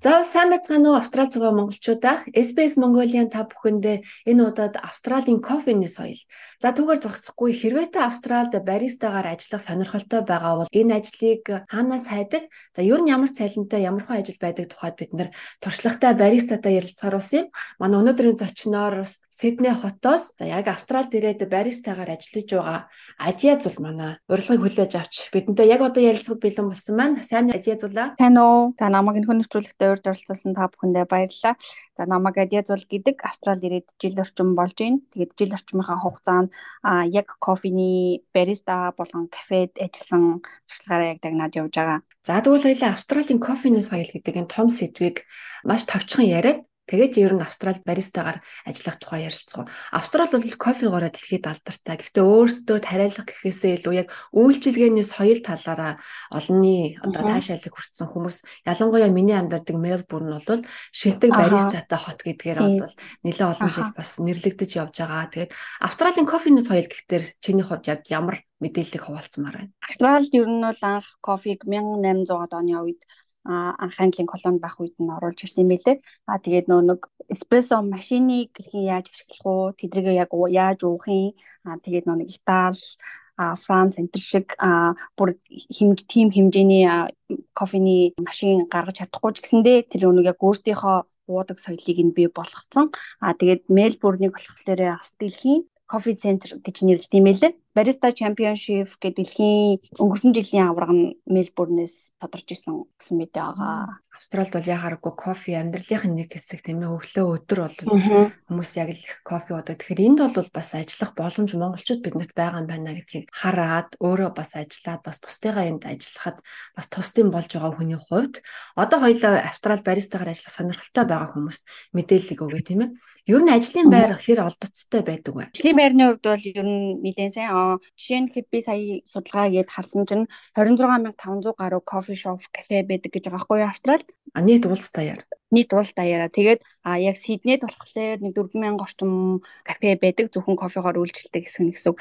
За сайн байцгаана уу Австрал зугаа монголчуудаа. SBS Mongolian та бүхэндээ энэ удаад Австралийн кофений соёл. За түүгээр зогсохгүй хэрвээ та Австралид баристагаар ажиллах сонирхолтой байгаа бол энэ ажлыг хаанаас хайдаг? За ер нь ямар цалинтай ямар хон ажил байдаг тухайд бид нэр туршлагатай баристатай ярилцахаар ус юм. Манай өнөөдрийн зочноор Сидней хотоос за яг Австралид ирээд баристагаар ажиллаж байгаа Ажиа зул манай урилгыг хүлээж авч бидэнтэй яг одоо ярилцахад бэлэн болсон байна. Сайн Ажиа зулаа. Тань уу. За намайг энэ хүн нэвтрүүлэгтээ урьд оролцуулсан та бүхэндээ баярлалаа. За намайг Адязул гэдэг Австрал ирээд жил орчим болж байна. Тэгээд жил орчмынхаа хугацаанд яг кофений бариста болон кафед ажилласан туршлагаараа яг дагнаад явж байгаа. За тэгвэл хоёлаа Австралийн кофений соёл гэдэг энэ том сэдвийг маш товчхон яриад Тэгээд ер нь Австралид баристагаар ажиллах тухай ярилцгаа. Австрал бол кофегоороо дэлхийд алдартай. Гэхдээ өөрсдөө тариалах гэхээсээ илүү яг үйлчилгээний соёл талаараа олонний одоо таашаалыг хүртсэн хүмүүс ялангуяа миний амьдардаг Мельбурн бол шилдэг баристатай хот гэдгээр бол нэлээд олон жил бас нэрлэгдэж явж байгаа. Тэгээд Австралийн кофений соёл гэхтэр чиний хувьд яг ямар мэдээллийг хуваалцмаар байна? Австралид ер нь бол анх кофег 1800-аад оны үед анх Английн колони байх үед нь оруулж ирсэн юм билээ. А тэгээд нөө нэг эспрессо машиныг хэрхэн яаж ашиглах уу, тэдрийгээ яг яаж уух юм. А тэгээд нөө нэг Итали Франц энэ шиг бүр хим тим хэмжээний кофений машин гаргаж чадахгүй ч гэсэндээ тэр өнөг яг өөртөөхөө уудаг соёлыг нь бий болгоцсон. А тэгээд Мельбурныг болохоор дэлхийн кофе центр гэж нэрлэдэг юм байлээ. Barista Championship гэдэг дэлхийн өнгөрсөн жилийн аварга нь Мельбурнээс тодорч исэн гэсэн мэдээ байгаа. Австралид бол яхааргүй кофе амьдралын нэг хэсэг тийм ээ өглөө өдөр бол хүмүүс яг л кофе уудаг. Тэгэхээр энд бол бас ажиллах боломж монголчууд биднэрт байгаа юм байна гэдгийг хараад өөрөө бас ажиллаад бас бусдыгаа энд ажиллахад бас тусдын болж байгаа хүний хувьд одоо хоёлаа Австрал баристагаар ажиллах сонирхолтой байгаа хүмүүст мэдээлэл өгье тийм ээ. Ер нь ажлын байр хэр олдоцтой байдаг вэ? Ажлын байрны хувьд бол ер нь нэлээд сайн Жишээ нь хэд би сая судалгаа гээд харсан чинь 26500 гаруй кофе шоп, кафе байдаг гэж байгаа байхгүй Австралид? А нийт улс даяар. Нийт улс даяараа. Тэгээд а яг Сиднейд болохоор нэг 4000 орчим кафе байдаг зөвхөн кофегоор үйлчлдэг хэсэг нь гэсэн үг.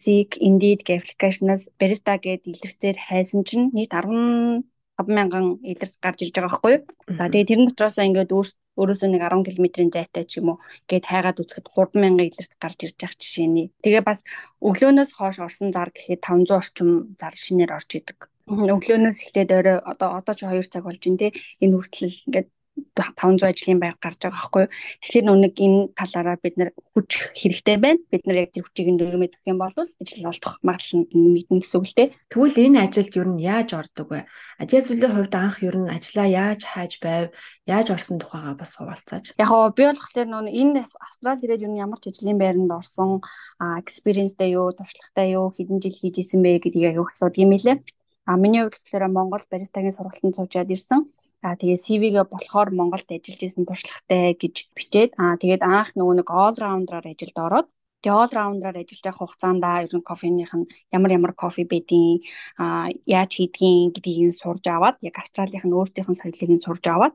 Seek, Indeed, Applications, Barista гэдэг илэрцээр хайсан чинь нийт 10 5000 илэрс гарч ирж байгаа байхгүй юу. За тэгээ тэр дотроос ингээд өөрөөсөө нэг 10 км-ийн зайтай ч юм уу гээд хайгаад үзэхэд 3000 илэрс гарч ирж байгаа жишээний. Тэгээ бас өглөөнөөс хойш орсон зар гэхэд 500 орчим зар шинээр орж идэг. Өглөөнөөс эхлээд орой одоо одоо ч 2 цаг болж байна те энэ хүртэл ингээд 500 ажлын байр гарч байгаа байхгүй. Тэгэхээр нүг энэ талаараа бид нэр хүч хэрэгтэй байна. Бид нар яг тэр хүчийг нэмээд өгөх юм бол ажил олдох магадлал нь мэднэ гэсэн үг л дээ. Тэгвэл энэ ажилд ер нь яаж ордог вэ? Ажил зүйлийн хувьд анх ер нь ажлаа яаж хайж байв? Яаж орсон тухайгаа бас хуваалцаач. Яг гоо би болохоор нөө энэ Австрали ирээд ер нь ямар ч ажлын байранд орсон экспириенстэй юу, туршлагатай юу, хэдэн жил хийж исэн бэ гэдгийг яг их асуудаг юм лээ. А миний хувьд болохоор Монгол баристагийн сургалтанд суучаад ирсэн. За тэгээ CV-гээ болохоор Монголд ажиллаж исэн туршлагатай гэж бичээд аа тэгээд анх нөгөө нэг all rounder-аар ажилд ороод Тэгээ all rounder-аар ажиллаж явах хугацаанд ер нь кофенийх нь ямар ямар кофе байдیں۔ аа яаж хийдгийг гэдгийг сурж аваад яг Австралийнх нь өөрсдийнх нь соёлыг нь сурж аваад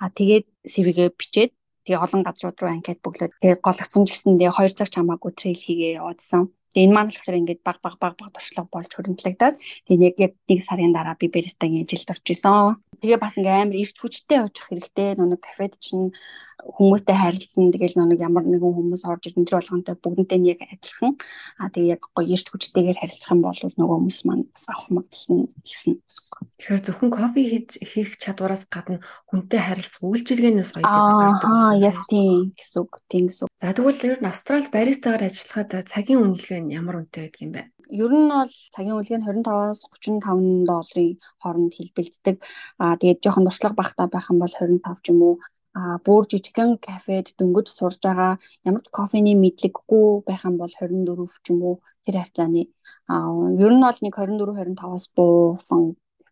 аа тэгээд CV-гээ бичээд тэгээ олон газрууд руу анкет бөглөөд тэгээ гологцсон ч гэсэндээ 2 цаг чамаагүй трейл хийгээ яваадсан. Тэгээ энэ маань болохоор ингээд баг баг баг баг туршлага болж хөрөнгөлөгдөд тэгээ яг нэг сарын дараа би баристагийн ажилд орж исэн. Тэгээ бас ингээм амар эрт хүчтэй очих хэрэгтэй. Нүг кафед чинь хүмүүстэй харилцсан. Тэгэл нэг ямар нэгэн хүмүүс орж ирэн тэр болгонтой бүгднтэй нь яг адилхан. Аа тэгээ яг гоё эрт хүчтэйгээр харилцах юм бол нөгөө хүмүүс маань бас авах магадлал нь ихсэн гэсэн. Тэгэхээр зөвхөн кофе хийх чадвараас гадна хүнтэй харилцах үйлчилгээний соёлыг бас авдаг. Аа яг тийм гэсэн үг. Тийм гэсэн. За тэгвэл ер нь Австрал баристагаар ажиллахад цагийн үнэлгээ нь ямар үнэтэй байдаг юм бэ? Ер нь бол цагийн үнэлгээ нь 25-аас 35 долларын хооронд хэлбэлцдэг. Аа тэгээд жоохон туршлага багтаа байх юм бол 25 ч юм уу а бүр жижигхэн кафед дөнгөж сурж байгаа. Ямар ч кофений мэдлэггүй байх юм бол 24 ч юм уу тэр хавцааны. А ер нь бол нэг 24 25-аас буусан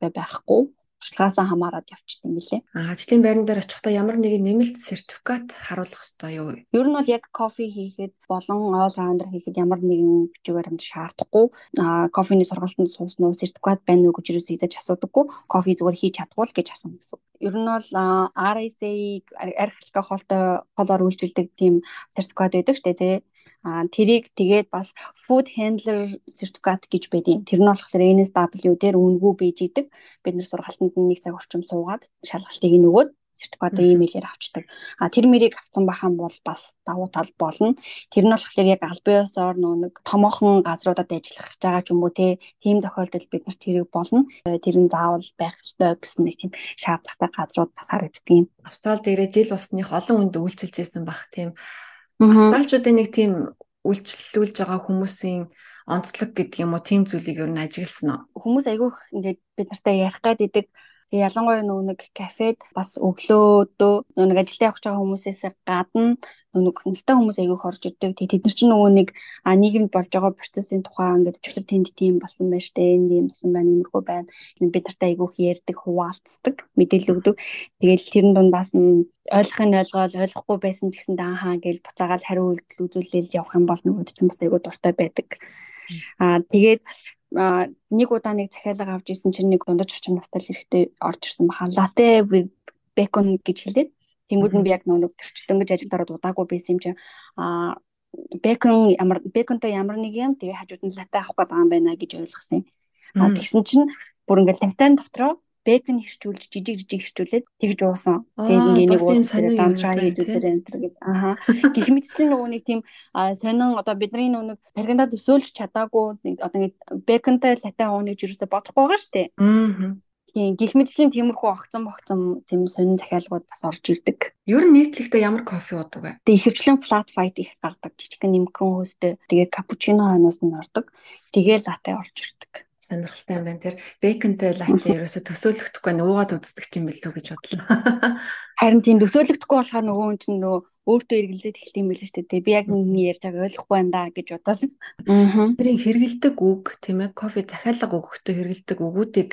байхгүй туршлагаасаа хамаарат явчихсан мөлий. Ажлын байран дээр очихдоо ямар нэгэн нэмэлт сертификат харуулах ёстой юу? Ер нь бол яг кофе хийхэд болон all rounder хийхэд ямар нэгэн бичиг баримт шаардахгүй. А кофений сургалтанд суусан уу, сертификат байна уу гэж юус хийж асуудаггүй. Кофе зүгээр хийж чадгүй л гэж асуусан гэсэн. Ер нь бол RSA архилга хоолтой холоор үйлчилдэг тийм сертификат шүү дээ тий А тэрийг тэгээд бас food handler certificate гэж байдیں۔ Тэр нь болохоор NSW дээр үнэгүй бийж идэг. Бид нэр сургалтанд нэг цаг орчим суугаад шалгалтыг нөгөөд сертификат имэйлээр авчдаг. А тэр мэрийг авсан бахан бол бас давуу тал болно. Тэр нь болохоор яг аль биесоор нэг томоохон газруудад ажиллах байгаа ч юм уу те тийм тохиолдолд бид нар тэрийг болно. Тэр нь заавал байх ёстой гэсэн нэг тийм шаардлагатай газрууд бас харагддаг. Австрал дээрээ жил усных олон хүнд үйлчилж байсан бах тийм. Австралчуудын нэг тийм үйлчлүүлж байгаа хүмүүсийн онцлог гэдэг юм уу тийм зүйлийг ер нь ажигласан уу? Хүмүүс айгүйх ингээд бид нартай ярих гад идэг Тэгээ ялангуяа нэг кафед бас өглөөдөө нэг ажилдаа явж байгаа хүмүүсээс гадна нөгөө хөндлөлтэй хүмүүс аягүй хорж ирдэг. Тэгээ тэд нар чинь нөгөө нэг а нийгэмд болж байгаа процессын тухай ингээд өчигдөр тэнд тийм болсон байж тээ, энэ юм болсон байна, иймэрхүү байна. Бид нартай аягүй ярьдаг, хуваалцдаг, мэдээлэл өгдөг. Тэгээл тэрэн дундаас нь ойлгохын ойлгоол ойлгохгүй байсан ч гэсэн даахаа гэж буцаагаал хариу үйлдэл үзүүлэл явах юм бол нөгөөд ч бас аягүй дуртай байдаг. Аа тэгээд нэг удаа нэг захиалга авч исэн чинь нэг дундаж орчим настай л хэрэгтэй орж ирсэн баха. Latte with bacon гэж хэлээд тэнгууд нь би яг нөгөө төрчтөн гэж ажилд ороод удаагүй байсан юм чи а бекон ямар беконтой ямар нэг юм тэгээ хажууд нь латте авах гэдэг юм байна гэж ойлгосон. А тэгсэн чинь бүр ингээд латан дотроо бэкон хэрчүүлж жижиг жижиг хэрчүүлээд тэгж уусан. Тэгээд ингээ нэг уу дамжаа хийж үзэр энэ гэдэг. Аха. Гэх мэтчлэн нөгөө нэг тийм сонин одоо бидний нөгөө таргандаа төсөөлж чадаагүй одоо ингээ бэконтой латан ууныг жирүүсээ бодохгүй байгаа шүү дээ. Аа. Тийм гих мэтлийн тиймэрхүү огцон богцон тийм сонин захиалгууд бас орж ирдэг. Ер нь нийтлэгдээ ямар кофе уудаг вэ? Тэгээ ихэвчлэн flat white их гардаг. Жижигхэн нэмгэн хөөстэй. Тэгээ капучино хойноос нь ордог. Тэгээ латте орж ирдэг сонирхолтой юм байна. Тэр бэконтэй латте ерөөсө төсөөлөгдөхгүй нуугаад үздэг юм билүү гэж бодлоо. Харин тийм төсөөлөгдөхгүй болохоор нөгөө хүн чинь нөгөө өөртөө эргэлзээд эхэлт юм билээ шүү дээ. Би яг нэг ярьж байгааг ойлгохгүй байна гэж бодоод. Аа. Тэрийн хэрэгэлдэг үг тийм ээ кофе захиалга өгөхдөө хэрэгэлдэг үгүүдийг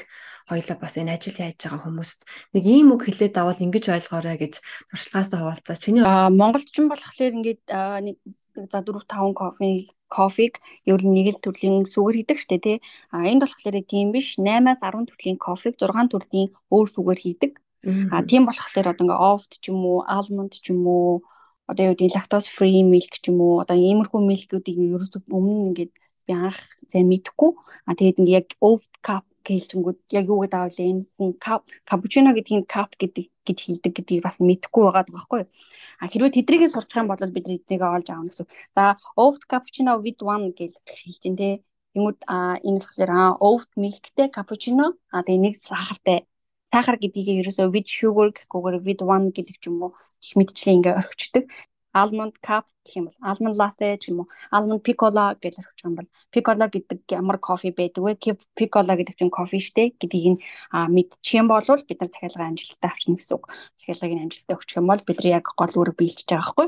хоёлоо бас энэ ажил яаж байгаа хүмүүст нэг ийм үг хэлээд авал ингэж ойлгоорой гэж туршлагаасаа хуваалцаа. Чиний Монголд ч юм болохоор ингээд нэг за 4 5 кофе кофег ер нь нэг л төрлийн сүгэр хийдэг штэ тий. А энд болохоор тийм биш 8-аас 10 төрлийн кофег 6 төрлийн өөр сүгэр хийдэг. А тийм болохоор одоо ингээ oft ч юм уу, almond ч юм уу одоо юу гэдэг lactose free milk ч юм уу одоо иймэрхүү милкүүдийг ерөөсөө өмнө ингээд би анх зэ мэдхгүй. А тэгээд ингээ яг oft cup гэлжингүүд яг юу гэдэг аавал энэ капучино гэдгийг кап гэдэг гэж хэлдэг гэдгийг бас мэдэхгүй байгаа байхгүй. А хэрвээ тэдрийг сурчих юм бол бид эднийг олж аавна гэсэн. За oat cappuccino with one гэж дээ тэ. Тэнгүүд а энэ болохоор а oat milkтэй cappuccino а тэгээ нэг сахартай сахар гэдгийг ерөөсөө with sugar гэхгүйгээр with one гэдэг ч юм уу их мэдчлээ ингээ орхичдаг almond cup гэх юм бол almond latte ч юм уу almond piccolo гэж орчих юм бол piccolo гэдэг ямар кофе байдаг вэ? piccolo гэдэг чинь кофе штэ гэдгийг нь мэдчих юм бол бид нар захиалгын амжилттай авчна гэсэн үг. Захиалгын амжилттай өгчих юм бол бид нар яг гол үр биелж байгаа хгүй.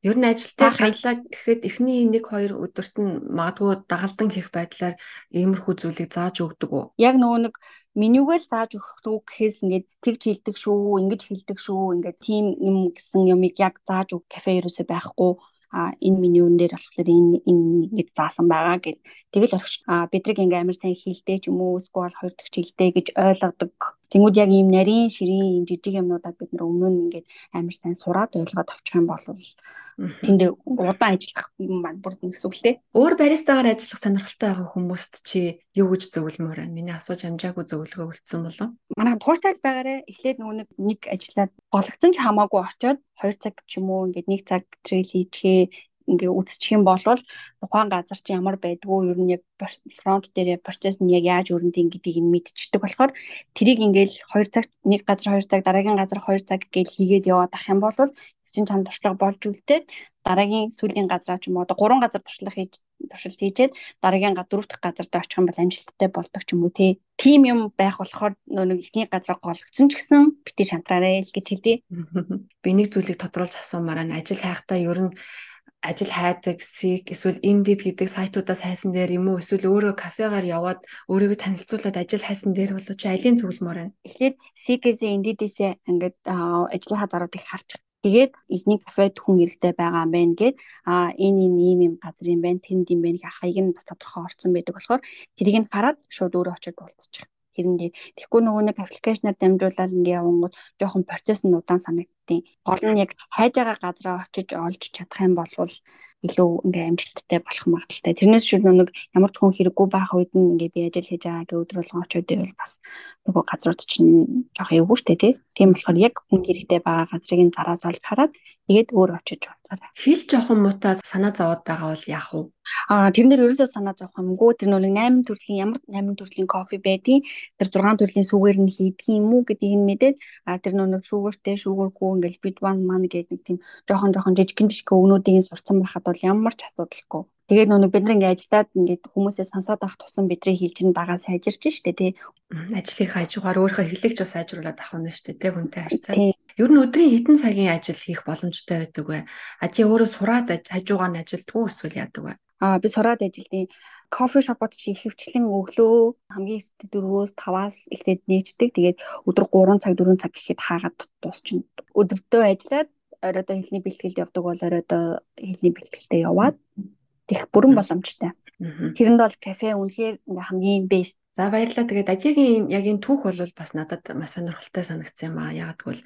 Ер нь ажилтаа хайлаа гэхэд эхний 1 2 өдөрт нь магадгүй дагалдан хийх байдлаар иймэрхүү зүйлийг зааж өгдөг үү? Яг нөгөө нэг менюгээл зааж өгөх үг гэхээс ингээд тэгж хилдэг шүү, ингэж хилдэг шүү, ингээд тийм юм гэсэн юмыг яг зааж өг кафе ерөөсөй байхгүй а энэ менюн дээр болохоор энэ энэ ингэж заасан байгаа гэж тэгэл орхич а бидрэг ингээ амар сайн хилдэ ч юм уу эсвэл хоёр дахь хилдэ гэж ойлгодог. Тэнгүүд яг ийм нарийн ширийн жижиг юмнуудаа бид нар өмнө нь ингээд амар сайн сураад ойлгоод авчих юм бол тэнд удаан ажиллах юм байна бүр гэсэн үг л дээ. Өөр баристагаар ажиллах сонирхолтой байгаа хүмүүст чи юу гэж зөвлөмөр байна? Миний асууж амжаагүй зөвлөгөө үлдсэн болов? Манай тууштай байгаарэ эхлээд нөгөө нэг ажиллаад гологцсон ч хамаагүй очоод 2 цаг ч юм уу ингээд 1 цаг трейл хийчихээ ингээ үзчих юм бол тухайн газар чи ямар байдгүй ер нь яг фронт дээр процесс нь яг яаж өрнөдгийг гэдгийг нь мэдчихдэг болохоор тэрийг ингээл 2 цаг нэг газар 2 цаг дараагийн газар 2 цаг гээл хийгээд яваад ах юм бол чинь чам туршлага болж үлдээд дараагийн сүүлийн газраа ч юм уу гурван газар туршлага хийж туршилт хийжээд дараагийн дөрөв дэх газарт очих юм бол амжилттай болдог ч юм уу тий. Тим юм байх болохоор нөө ихний газар гологцсон ч гэсэн бити шантраарай л гэж хэлээ. Би нэг зүйлийг тодруулж асуумаар нь ажил хайхтаа ер нь ажил хайдаг сик эсвэл индид гэдэг сайтуудаас хайсан дээр юм уу эсвэл өөрөө кафегаар яваад өөрийгөө танилцуулаад ажил хайсан дээр болоо чи алийн зөвлөмөр байна. Эхлээд сикээс индидээсээ ингээд ажлынхаа заруудыг харж Тэгээд эдний кафед хүн хэрэгтэй байгаа юм байна гэд а энэ энэ ийм юм газар юм байна тэнд юм байна хаяг нь бас тодорхой орцсон байдаг болохоор тэрийг нь хараад шууд өөрөө очиод уулзчих. Тэрэндээ тэгэхгүй нөгөө нэг аппликейшнаар дамжуулаад ингээ явангууд жоохон процесс нь удаан санагдтiin. Гол нь яг хайж байгаа газараа очиж олж чадах юм бол илүү ингээ амжилттай болох магадaltaй. Тэрнээс шүү нэг ямар ч хүн хэрэггүй байх үед нь ингээ би ажил хийж байгаа гэх өдөр болгон очиод байвал бас нөгөө газрууд чинь жоох эвгүй штэ тий. Тийм болохоор яг хүн хэрэгтэй байгаа газрыг нь зараа золж хараад тэгээд өөр очиж уулзаарай. Хэл жоохон муутай санаа зовоод байгаа бол яах вэ? Аа тэрнэр ерөөсөө санаа зовох юмгүй. Тэр нэг 8 төрлийн ямар 8 төрлийн кофе байдгийг тэр 6 төрлийн сүгээр нь хийдэг юм уу гэдгийг нь мэдээд аа тэр нэг шүүгэртэй шүүгэргүй ингээл бид one man гэдэг нэг тийм жоохон жоохон жижигэн жижиг өгнүүдийг сурцсан байхад бол ямар ч асуудалгүй. Тэгээд нүг бид ингээд ажиллаад ингээд хүмүүсээ сонсоод авах тусам бидний хэл чинь бага сайжирч штэ тий. Ажлыг хажуугаар өөрийнхөө хэллэгч бас сайжруулад авах нь штэ тий хүнтэй харьцаа. Ер нь өдрийн хэдэн цагийн ажил хийх боломжтой байдаг вэ? А чи өөрөө сураад хажуугаар нь ажилддаг эсвэл яадаг вэ? Аа би сураад ажилдیں۔ кофе шопод чи ихэвчлэн өглөө хамгийн ихтэй 4-өөс 5-аас ихтэй нээждэг. Тэгээд өдөр 3 цаг 4 цаг гэхэд хаагаад дуусчихна. Өдөртөө ажиллаад оройдоо хэлний бэлтгэлд явдаг бол оройдоо хэлний бэлтгэлдээ яваад тех бүрэн боломжтой. Тэрэнд бол кафе үнэхээр ингээ хамгийн бест. За баярлалаа. Тэгээд ажигийн яг энэ түүх бол бас надад маш сонирхолтой санагдсан юм аа. Яг тэгвэл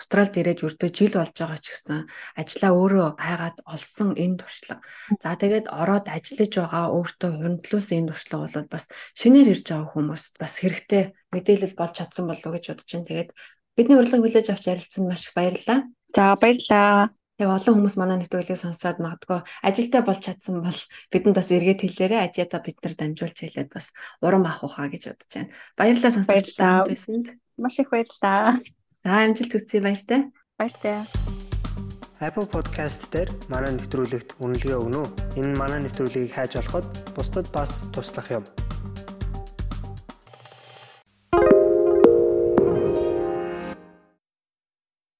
Австралид ирээд өртөө жил болж байгаа ч гэсэн ажлаа өөрөө хайгаад олсон энэ туршлага. За тэгээд ороод ажиллаж байгаа өөртөө хөндлөөсөн энэ туршлага бол бас шинээр ирж байгаа хүмүүс бас хэрэгтэй мэдээлэл болж чадсан болов уу гэж бодож байна. Тэгээд бидний урилга хүлээж авч ярилцсанд маш их баярлалаа. За баярлалаа. Яг олон хүмүүс манай нэвтрүүлгийг сонсоод магадгүй ажилдаа болж чадсан бол бидэнд бас эргээд хэлээрэ ажиада бид нар дамжуулж хэлээд бас урам авах ухаа гэж бодож байна. Баярлалаа сонсогч танд байсанд. Маш их баярлалаа. За амжилт хүсье баяртай. Баяртай. Apple Podcast дээр манай нэвтрүүлэгт үнэлгээ өгнө үү? Энэ манай нэвтрүүлгийг хайж олоход бусдад бас туслах юм.